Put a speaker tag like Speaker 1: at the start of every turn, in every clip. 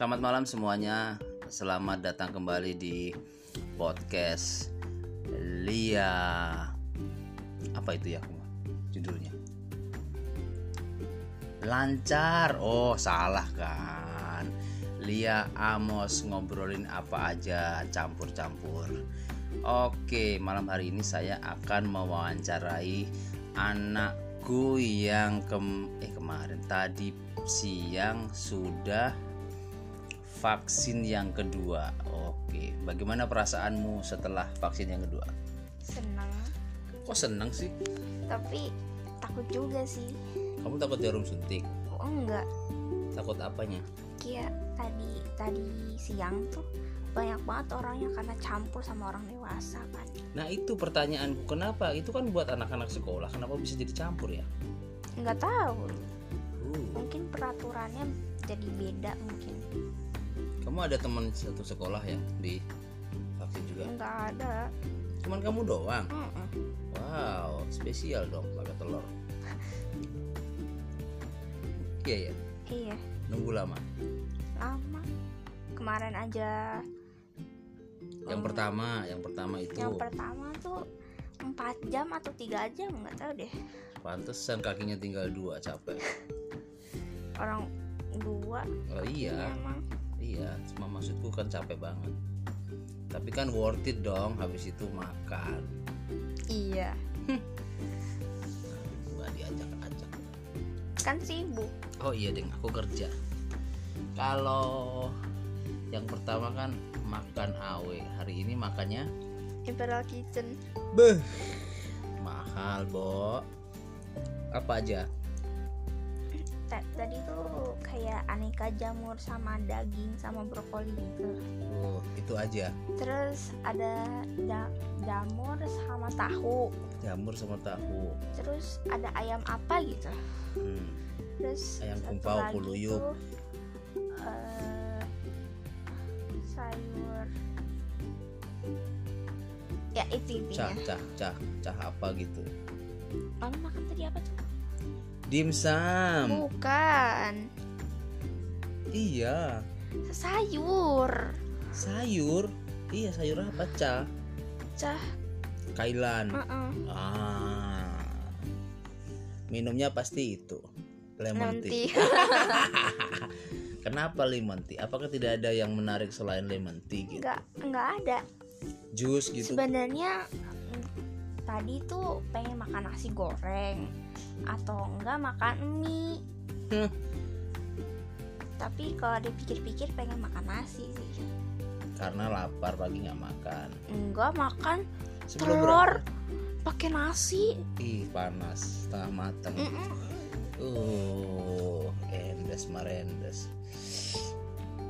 Speaker 1: Selamat malam semuanya. Selamat datang kembali di podcast Lia. Apa itu ya judulnya? Lancar. Oh, salah kan. Lia Amos ngobrolin apa aja, campur-campur. Oke, malam hari ini saya akan mewawancarai anakku yang kem eh kemarin tadi siang sudah vaksin yang kedua. Oke, bagaimana perasaanmu setelah vaksin yang kedua?
Speaker 2: senang
Speaker 1: Kok seneng sih?
Speaker 2: tapi takut juga sih
Speaker 1: Kamu takut jarum suntik?
Speaker 2: oh enggak
Speaker 1: Takut apanya?
Speaker 2: kayak tadi tadi siang tuh banyak banget orang yang karena campur sama orang dewasa kan
Speaker 1: Nah itu pertanyaanku, kenapa? Itu kan buat anak-anak sekolah, kenapa bisa jadi campur ya?
Speaker 2: nggak tahu
Speaker 1: Uh,
Speaker 2: mungkin peraturannya jadi beda mungkin
Speaker 1: kamu ada teman satu sekolah yang di vaksin juga?
Speaker 2: nggak ada
Speaker 1: Cuman kamu doang?
Speaker 2: Mm-mm.
Speaker 1: Wow, spesial dong pakai telur. Iya ya,
Speaker 2: iya
Speaker 1: nunggu lama.
Speaker 2: lama kemarin aja
Speaker 1: Yang
Speaker 2: Hmm.
Speaker 1: pertama, yang pertama itu
Speaker 2: yang pertama tuh empat jam atau tiga jam nggak tahu deh
Speaker 1: pantesan kakinya tinggal dua capek.
Speaker 2: orang dua
Speaker 1: Oh iya,
Speaker 2: emang
Speaker 1: iya. Cuma maksudku kan capek banget. Tapi kan worth it dong habis itu makan.
Speaker 2: iya
Speaker 1: Nggak diajak-ajak.
Speaker 2: kan sibuk
Speaker 1: Oh iya deng, aku kerja. Kalau yang pertama kan makan awe. Hari ini makannya
Speaker 2: Imperial Kitchen
Speaker 1: Beh. Mahal, Bo. Apa aja?
Speaker 2: Ta- tadi tuh kayak aneka jamur sama daging sama brokoli gitu
Speaker 1: Oh, itu aja.
Speaker 2: terus ada da- jamur sama tahu
Speaker 1: Jamur sama tahu.
Speaker 2: terus ada ayam apa gitu
Speaker 1: Hmm.
Speaker 2: terus
Speaker 1: Ayam kumpau,
Speaker 2: tuh, eh, sayur ya itu
Speaker 1: Cah, cah, cah, cah apa gitu.
Speaker 2: lalu makan tadi apa tuh
Speaker 1: Dimsum.
Speaker 2: bukan
Speaker 1: Iya.
Speaker 2: sayur
Speaker 1: Sayur. Iya, sayur apa, cah?
Speaker 2: cah
Speaker 1: Kailan.
Speaker 2: uh-uh.
Speaker 1: Ah. Minumnya pasti itu. Lemon tea. Kenapa lemon tea? Apakah tidak ada yang menarik selain lemon tea gitu?
Speaker 2: nggak nggak ada
Speaker 1: Jus gitu.
Speaker 2: sebenarnya tadi tuh pengen makan nasi goreng atau enggak makan mie
Speaker 1: Hmm.
Speaker 2: tapi kalau dipikir-pikir pengen makan nasi sih
Speaker 1: Karena lapar pagi nggak makan.
Speaker 2: enggak makan
Speaker 1: Sebelum
Speaker 2: telur pakai nasi
Speaker 1: ih panas, setengah matang.
Speaker 2: Mm-mm.
Speaker 1: Uh, endes marendes.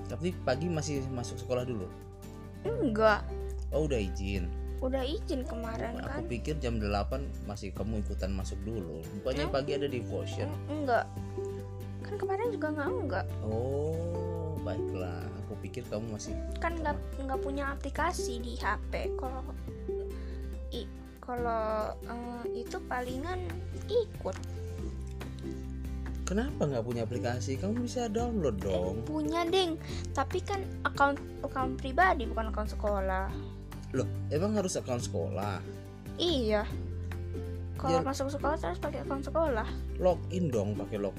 Speaker 1: Tapi pagi masih masuk sekolah dulu.
Speaker 2: enggak
Speaker 1: Oh udah izin.
Speaker 2: Udah izin kemarin
Speaker 1: Aku
Speaker 2: kan
Speaker 1: pikir jam 8 masih kamu ikutan masuk dulu. Bukannya
Speaker 2: Hmm?
Speaker 1: pagi ada devotion.
Speaker 2: Mm, enggak kan kemarin juga enggak enggak
Speaker 1: Oh baiklah. Aku pikir kamu masih.
Speaker 2: kan nggak nggak punya aplikasi di HP kalau i kalau eh, itu palingan ikut
Speaker 1: Kenapa nggak punya aplikasi? Kamu bisa download
Speaker 2: Eh,
Speaker 1: dong.
Speaker 2: punya ding tapi kan account account pribadi bukan account sekolah
Speaker 1: Loh, emang harus akun sekolah?
Speaker 2: iya kalau
Speaker 1: Ya.
Speaker 2: masuk sekolah terus pakai account sekolah
Speaker 1: Login dong pakai log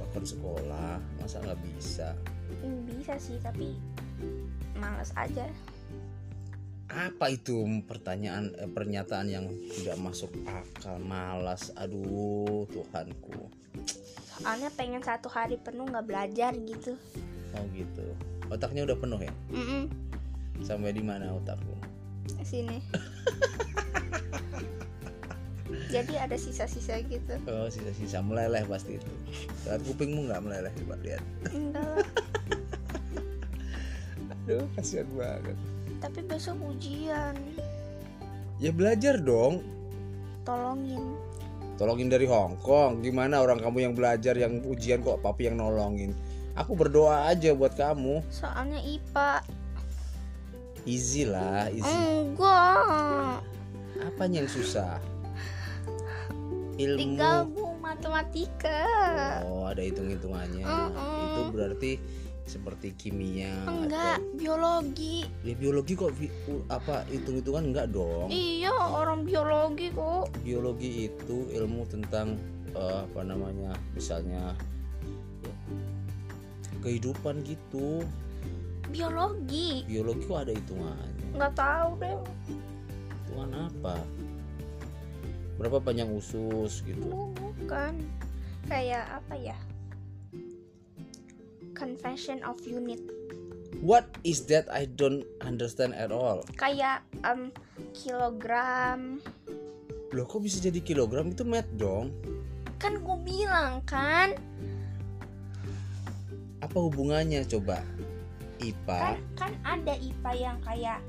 Speaker 1: akun sekolah. Masa nggak bisa?
Speaker 2: Hmm, bisa sih tapi males aja
Speaker 1: Apa itu pertanyaan eh, pernyataan yang tidak masuk akal? Malas. Aduh, Tuhanku.
Speaker 2: soalnya pengen satu hari penuh nggak belajar gitu
Speaker 1: Oh gitu. Otaknya udah penuh ya?
Speaker 2: Mm-mm,
Speaker 1: Sampai di mana otakku?
Speaker 2: Sini jadi ada sisa-sisa gitu
Speaker 1: Oh sisa-sisa meleleh pasti itu. Saat kupingmu nggak meleleh coba lihat.
Speaker 2: enggak.
Speaker 1: Aduh kasihan banget.
Speaker 2: tapi besok ujian
Speaker 1: Ya belajar dong.
Speaker 2: tolongin
Speaker 1: Tolongin dari Hong Kong. Gimana orang kamu yang belajar yang ujian kok papi yang nolongin? Aku berdoa aja buat kamu.
Speaker 2: soalnya IPA
Speaker 1: Easy lah, easy.
Speaker 2: enggak
Speaker 1: Apanya yang susah? Ilmu.
Speaker 2: digabung matematika
Speaker 1: Oh, ada hitung-hitungannya.
Speaker 2: Mm-mm.
Speaker 1: Itu berarti seperti kimia
Speaker 2: enggak biologi
Speaker 1: atau ya, biologi kok u- apa hitung-hitungan enggak dong
Speaker 2: iya orang biologi kok
Speaker 1: biologi itu ilmu tentang eh, apa namanya misalnya ya, kehidupan gitu
Speaker 2: biologi.
Speaker 1: Biologi kok ada hitungannya?
Speaker 2: Nggak tahu deh
Speaker 1: hitungan apa? Berapa panjang usus gitu?
Speaker 2: Bukan. Kayak apa ya? Conversion of unit.
Speaker 1: What is that I don't understand at all?
Speaker 2: Kayak em, kilogram.
Speaker 1: Loh kok bisa jadi kilogram? Itu met dong.
Speaker 2: Kan gue bilang kan?
Speaker 1: Apa hubungannya coba IPA
Speaker 2: kan ada IPA yang kayak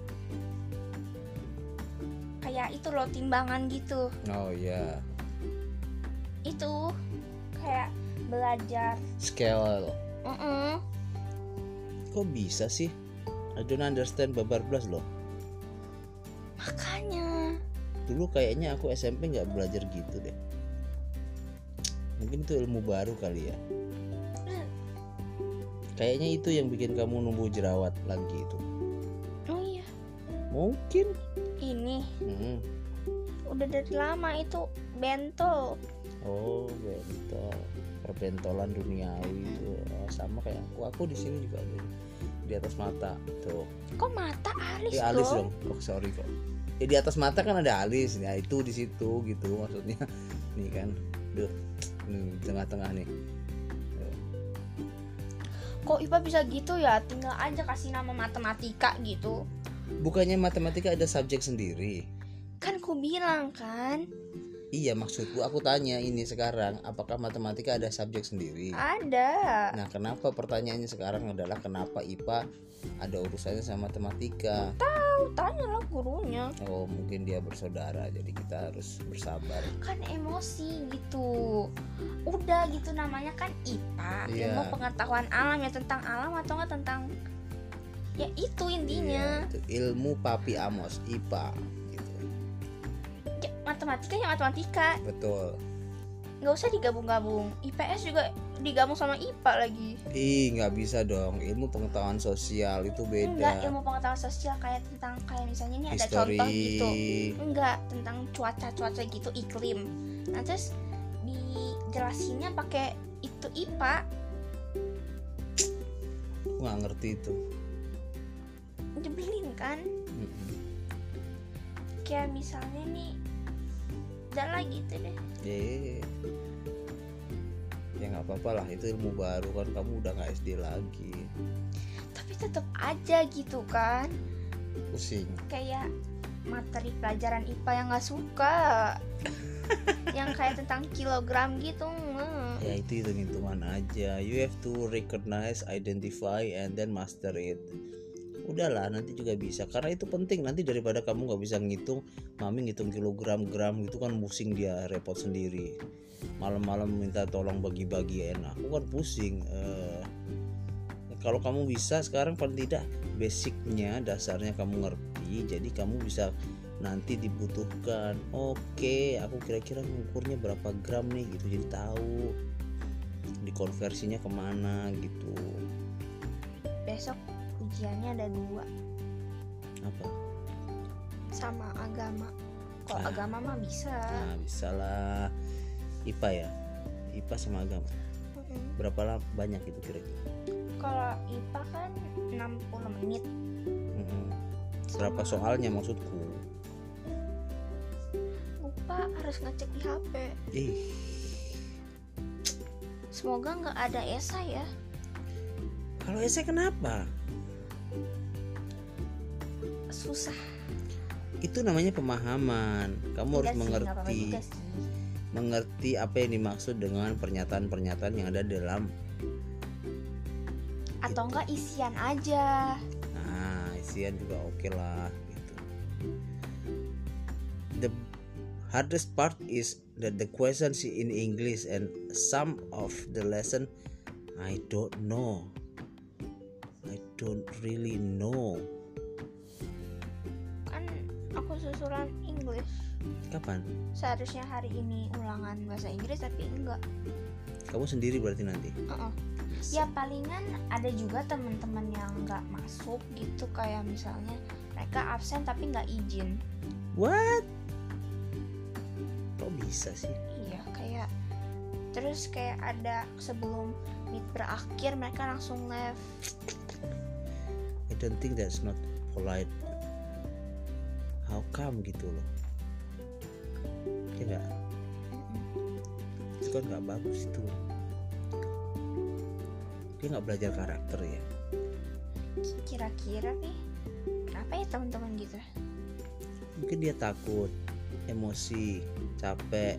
Speaker 2: kayak itu loh timbangan gitu.
Speaker 1: Oh ya
Speaker 2: itu kayak belajar.
Speaker 1: Scale.
Speaker 2: Mm-mm.
Speaker 1: kok bisa sih? I don't understand babar belas loh.
Speaker 2: Makanya.
Speaker 1: Dulu kayaknya aku SMP nggak belajar gitu deh. Mungkin itu ilmu baru kali ya kayaknya itu yang bikin kamu numbuh jerawat lagi itu.
Speaker 2: Oh iya.
Speaker 1: Mungkin.
Speaker 2: Ini.
Speaker 1: Mm-mm.
Speaker 2: udah dari lama itu bentol.
Speaker 1: Oh bentol. Perbentolan duniawi itu. Oh, sama kayak aku. Aku di sini juga ada di atas mata. Tuh.
Speaker 2: Kok mata alis,
Speaker 1: eh alis
Speaker 2: dong
Speaker 1: dong. Oh sorry kok. Ya di atas mata kan ada alis. Ya itu di situ gitu maksudnya. Nih kan. Duh, nih, tengah-tengah nih
Speaker 2: kok IPA bisa gitu ya? Tinggal aja kasih nama matematika gitu.
Speaker 1: Bukannya matematika ada subjek sendiri?
Speaker 2: Kan ku bilang kan
Speaker 1: iya maksudku aku tanya ini sekarang apakah matematika ada subjek sendiri?
Speaker 2: Ada.
Speaker 1: Nah kenapa pertanyaannya sekarang adalah kenapa IPA ada urusannya sama matematika?
Speaker 2: Tahu tanyalah gurunya.
Speaker 1: Oh mungkin dia bersaudara jadi kita harus bersabar.
Speaker 2: Kan emosi gitu. Udah gitu namanya kan IPA
Speaker 1: Iya.
Speaker 2: ilmu pengetahuan alam ya tentang alam atau enggak tentang ya itu intinya.
Speaker 1: Iya, itu ilmu papi amos IPA
Speaker 2: matematika ya matematika.
Speaker 1: Betul.
Speaker 2: Nggak usah digabung-gabung. IPS juga digabung sama IPA lagi.
Speaker 1: Ih nggak bisa dong. Ilmu pengetahuan sosial itu
Speaker 2: enggak
Speaker 1: beda
Speaker 2: ilmu pengetahuan sosial kayak tentang kayak misalnya ini ada
Speaker 1: history.
Speaker 2: contoh gitu. Enggak tentang cuaca-cuaca gitu iklim. Nah terus dijelasinnya pakai itu IPA
Speaker 1: nggak ngerti itu.
Speaker 2: Nyebelin kan?
Speaker 1: Mm-mm.
Speaker 2: kayak misalnya nih udah lah gitu deh.
Speaker 1: Eh, ya nggak apa-apa lah itu ilmu baru kan kamu udah nggak SD lagi.
Speaker 2: Tapi tetap aja gitu kan.
Speaker 1: Pusing.
Speaker 2: Kayak materi pelajaran IPA yang nggak suka. Yang kayak tentang kilogram gitu nggak.
Speaker 1: ya itu hitung hitungan aja. You have to recognize identify and then master it udahlah nanti juga bisa. Karena itu penting nanti daripada kamu nggak bisa ngitung mami ngitung kilogram gram gitu kan pusing dia repot sendiri. Malam-malam minta tolong bagi-bagi enak. Aku kan pusing Eh, kalau kamu bisa sekarang paling tidak basicnya dasarnya kamu ngerti jadi kamu bisa nanti dibutuhkan. Oke aku kira-kira ngukurnya berapa gram nih gitu. Jadi tahu dikonversinya ke mana gitu.
Speaker 2: Besok ujiannya ada dua.
Speaker 1: Apa?
Speaker 2: Sama agama. Kalau
Speaker 1: Ah.
Speaker 2: agama mah bisa.
Speaker 1: Nah bisa lah IPA ya? IPA sama agama?
Speaker 2: Mm-mm.
Speaker 1: berapa lama banyak itu kira-kira?
Speaker 2: Kalau IPA kan 60 menit.
Speaker 1: Mm-mm. berapa
Speaker 2: Sama-
Speaker 1: soalnya maksudku?
Speaker 2: Lupa harus ngecek di HP
Speaker 1: ih.
Speaker 2: Semoga nggak ada esai ya.
Speaker 1: Kalau esai kenapa
Speaker 2: susah
Speaker 1: itu namanya pemahaman kamu harus
Speaker 2: Enggak sih,
Speaker 1: mengerti mengerti apa yang dimaksud dengan pernyataan-pernyataan yang ada dalam
Speaker 2: atau
Speaker 1: Gitu.
Speaker 2: enggak isian aja
Speaker 1: Nah, isian juga oke lah gitu. The hardest part is that the questions in English and some of the lesson I don't know. I don't really know.
Speaker 2: Aku susulan English.
Speaker 1: Kapan?
Speaker 2: Seharusnya hari ini ulangan bahasa Inggris tapi enggak.
Speaker 1: Kamu sendiri berarti nanti?
Speaker 2: Uh-uh.
Speaker 1: Bisa.
Speaker 2: ya palingan ada juga teman-teman yang nggak masuk gitu kayak misalnya mereka absen tapi nggak izin.
Speaker 1: What? Kok bisa sih?
Speaker 2: Iya kayak terus kayak ada sebelum meet berakhir mereka langsung left.
Speaker 1: I don't think that's not polite how come gitu loh. Ya nggak?
Speaker 2: Mm-mm.
Speaker 1: itu kan nggak bagus itu. Dia nggak belajar karakter ya?
Speaker 2: Kira-kira nih kenapa ya teman-teman gitu?
Speaker 1: Mungkin dia takut emosi capek.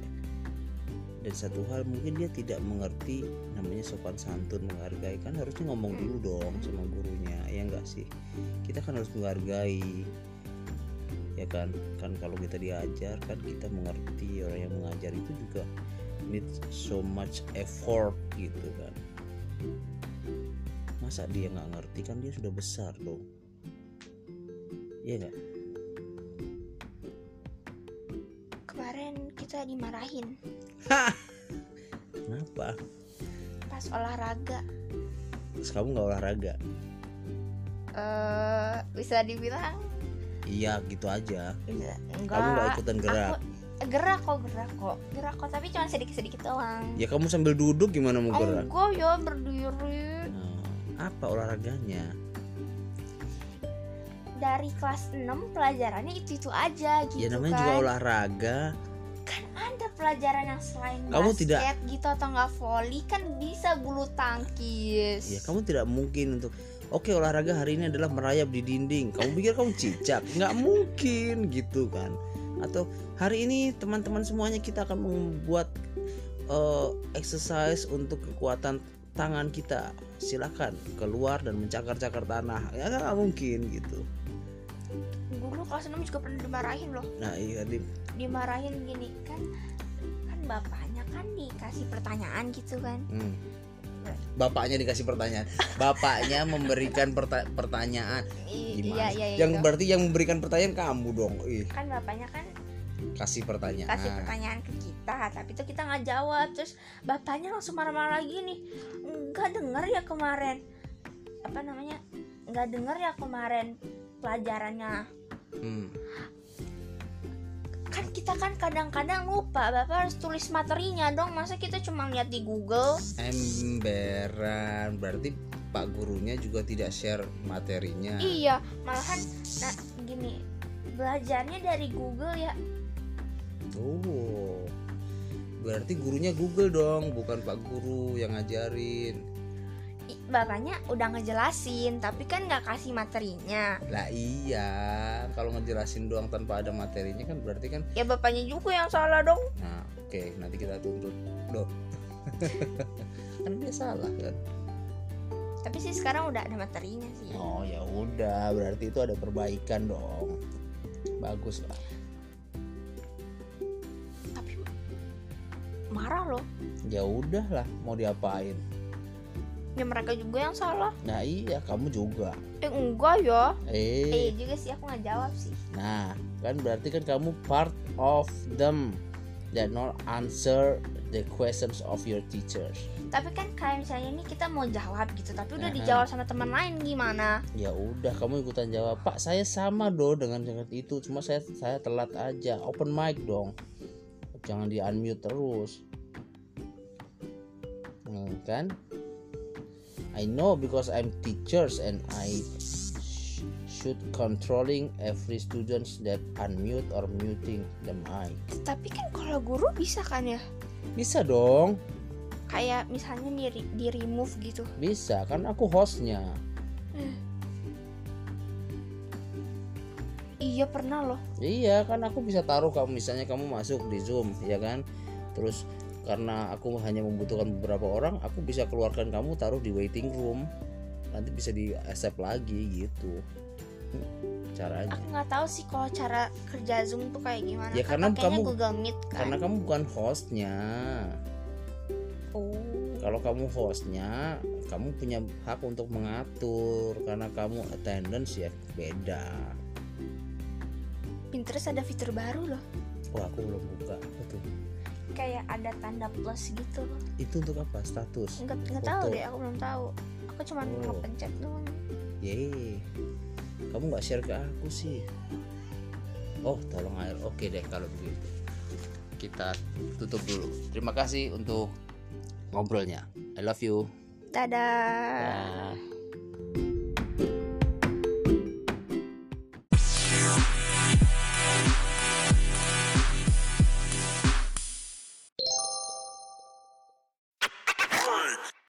Speaker 1: Dan satu hal mungkin dia tidak mengerti namanya sopan santun menghargai. Kan harusnya ngomong
Speaker 2: Hmm.
Speaker 1: dulu dong sama gurunya ya enggak sih? Kita kan harus menghargai ya kan kan kalau kita diajar kan kita mengerti orang yang mengajar itu juga need so much effort gitu kan. Masa dia nggak ngerti? Kan dia sudah besar dong. Iya nggak?
Speaker 2: Kemarin kita dimarahin.
Speaker 1: Kenapa?
Speaker 2: Pas olahraga.
Speaker 1: Terus kamu nggak olahraga?
Speaker 2: Eh bisa dibilang
Speaker 1: iya gitu aja.
Speaker 2: Enggak
Speaker 1: kamu nggak ikutan gerak.
Speaker 2: Aku- gerak kok gerak kok. Gerak kok tapi cuma sedikit-sedikit doang.
Speaker 1: Ya kamu sambil duduk gimana mau gerak?
Speaker 2: Enggak ya berdiri.
Speaker 1: Nah, apa olahraganya?
Speaker 2: Dari kelas 6 pelajarannya itu-itu aja gitu
Speaker 1: ya namanya
Speaker 2: kan.
Speaker 1: juga olahraga.
Speaker 2: Kan ada pelajaran yang selain
Speaker 1: Kamu
Speaker 2: basket
Speaker 1: tidak-
Speaker 2: gitu atau enggak volley kan bisa bulu tangkis.
Speaker 1: Ya kamu tidak mungkin untuk oke olahraga hari ini adalah merayap di dinding. Kamu pikir kamu cicak? Nggak mungkin gitu kan. Atau hari ini teman-teman semuanya kita akan membuat eh, exercise untuk kekuatan tangan kita. Silakan keluar dan mencakar-cakar tanah. Ya kan nggak mungkin gitu.
Speaker 2: Dulu kelas 6 juga pernah dimarahin loh.
Speaker 1: Nah iya di
Speaker 2: dimarahin gini kan kan bapaknya kan dikasih pertanyaan gitu kan.
Speaker 1: Hmm. Bapaknya dikasih pertanyaan. Bapaknya memberikan perta- pertanyaan.
Speaker 2: I-
Speaker 1: Gimana?
Speaker 2: iya iya iya
Speaker 1: yang
Speaker 2: itu.
Speaker 1: berarti yang memberikan pertanyaan kamu dong. Ih,
Speaker 2: kan bapaknya kan
Speaker 1: kasih pertanyaan.
Speaker 2: kasih pertanyaan ke kita tapi itu kita nggak jawab terus bapaknya langsung marah-marah lagi nih nggak denger ya kemarin apa namanya nggak denger ya kemarin pelajarannya
Speaker 1: Hmm.
Speaker 2: Kan kita kan kadang-kadang lupa bapak harus tulis materinya dong masa kita cuma lihat di Google
Speaker 1: Emberan. Berarti Pak gurunya juga tidak share materinya.
Speaker 2: iya malahan nah gini belajarnya dari Google ya
Speaker 1: Oh. Berarti gurunya Google dong, bukan Pak guru yang ngajarin.
Speaker 2: Bapaknya udah ngejelasin tapi kan nggak kasih materinya
Speaker 1: Lah iya, kalau ngejelasin doang tanpa ada materinya kan berarti kan
Speaker 2: ya bapaknya juga yang salah dong
Speaker 1: Nah, oke, nanti kita tuntut. Loh. kan dia salah kan?
Speaker 2: tapi sih sekarang udah ada materinya sih
Speaker 1: Oh, ya udah, berarti itu ada perbaikan dong. Bagus lah.
Speaker 2: tapi marah loh
Speaker 1: Ya udahlah, mau diapain?
Speaker 2: Ya mereka juga yang salah
Speaker 1: Nah, iya, kamu juga.
Speaker 2: eh enggak ya eh
Speaker 1: Eh,
Speaker 2: juga sih aku nggak jawab sih
Speaker 1: nah, kan berarti kan kamu part of them that not answer the questions of your teachers.
Speaker 2: tapi kan kayak misalnya ini kita mau jawab gitu tapi udah
Speaker 1: Aha.
Speaker 2: dijawab sama teman lain gimana
Speaker 1: Ya udah, kamu ikutan jawab. Pak, saya sama do dengan dengan itu, cuma saya saya telat aja. Open mic dong. Jangan di unmute terus. Hmm, kan? I know because I'm teachers and I sh- should controlling every students that unmute or muting the mic.
Speaker 2: tapi kan kalau guru bisa kan ya
Speaker 1: Bisa dong,
Speaker 2: kayak misalnya di, di remove gitu
Speaker 1: bisa kan aku hostnya.
Speaker 2: iya pernah loh
Speaker 1: Iya kan aku bisa taruh kamu misalnya kamu masuk di Zoom ya kan. Terus karena aku hanya membutuhkan beberapa orang, aku bisa keluarkan kamu taruh di waiting room. Nanti bisa di accept lagi gitu. Hmm, Caranya.
Speaker 2: aku nggak tahu sih kalau cara kerja zoom tuh kayak gimana
Speaker 1: Ya, karena kamu-
Speaker 2: Google Meet kan
Speaker 1: Karena kamu bukan hostnya.
Speaker 2: oh
Speaker 1: Kalau kamu hostnya, kamu punya hak untuk mengatur. Karena kamu attendance ya beda.
Speaker 2: Pinterest ada fitur baru loh
Speaker 1: wah aku belum buka betul
Speaker 2: kayak ada tanda plus gitu
Speaker 1: itu untuk apa status
Speaker 2: nggak nggak tahu deh aku belum tahu aku cuma
Speaker 1: Oh.
Speaker 2: ngepencet doang
Speaker 1: Yeay, kamu nggak share ke aku sih. Oh, tolong air. Oke deh kalau begitu. Kita tutup dulu. Terima kasih untuk ngobrolnya. I love you.
Speaker 2: dadah
Speaker 1: Dah.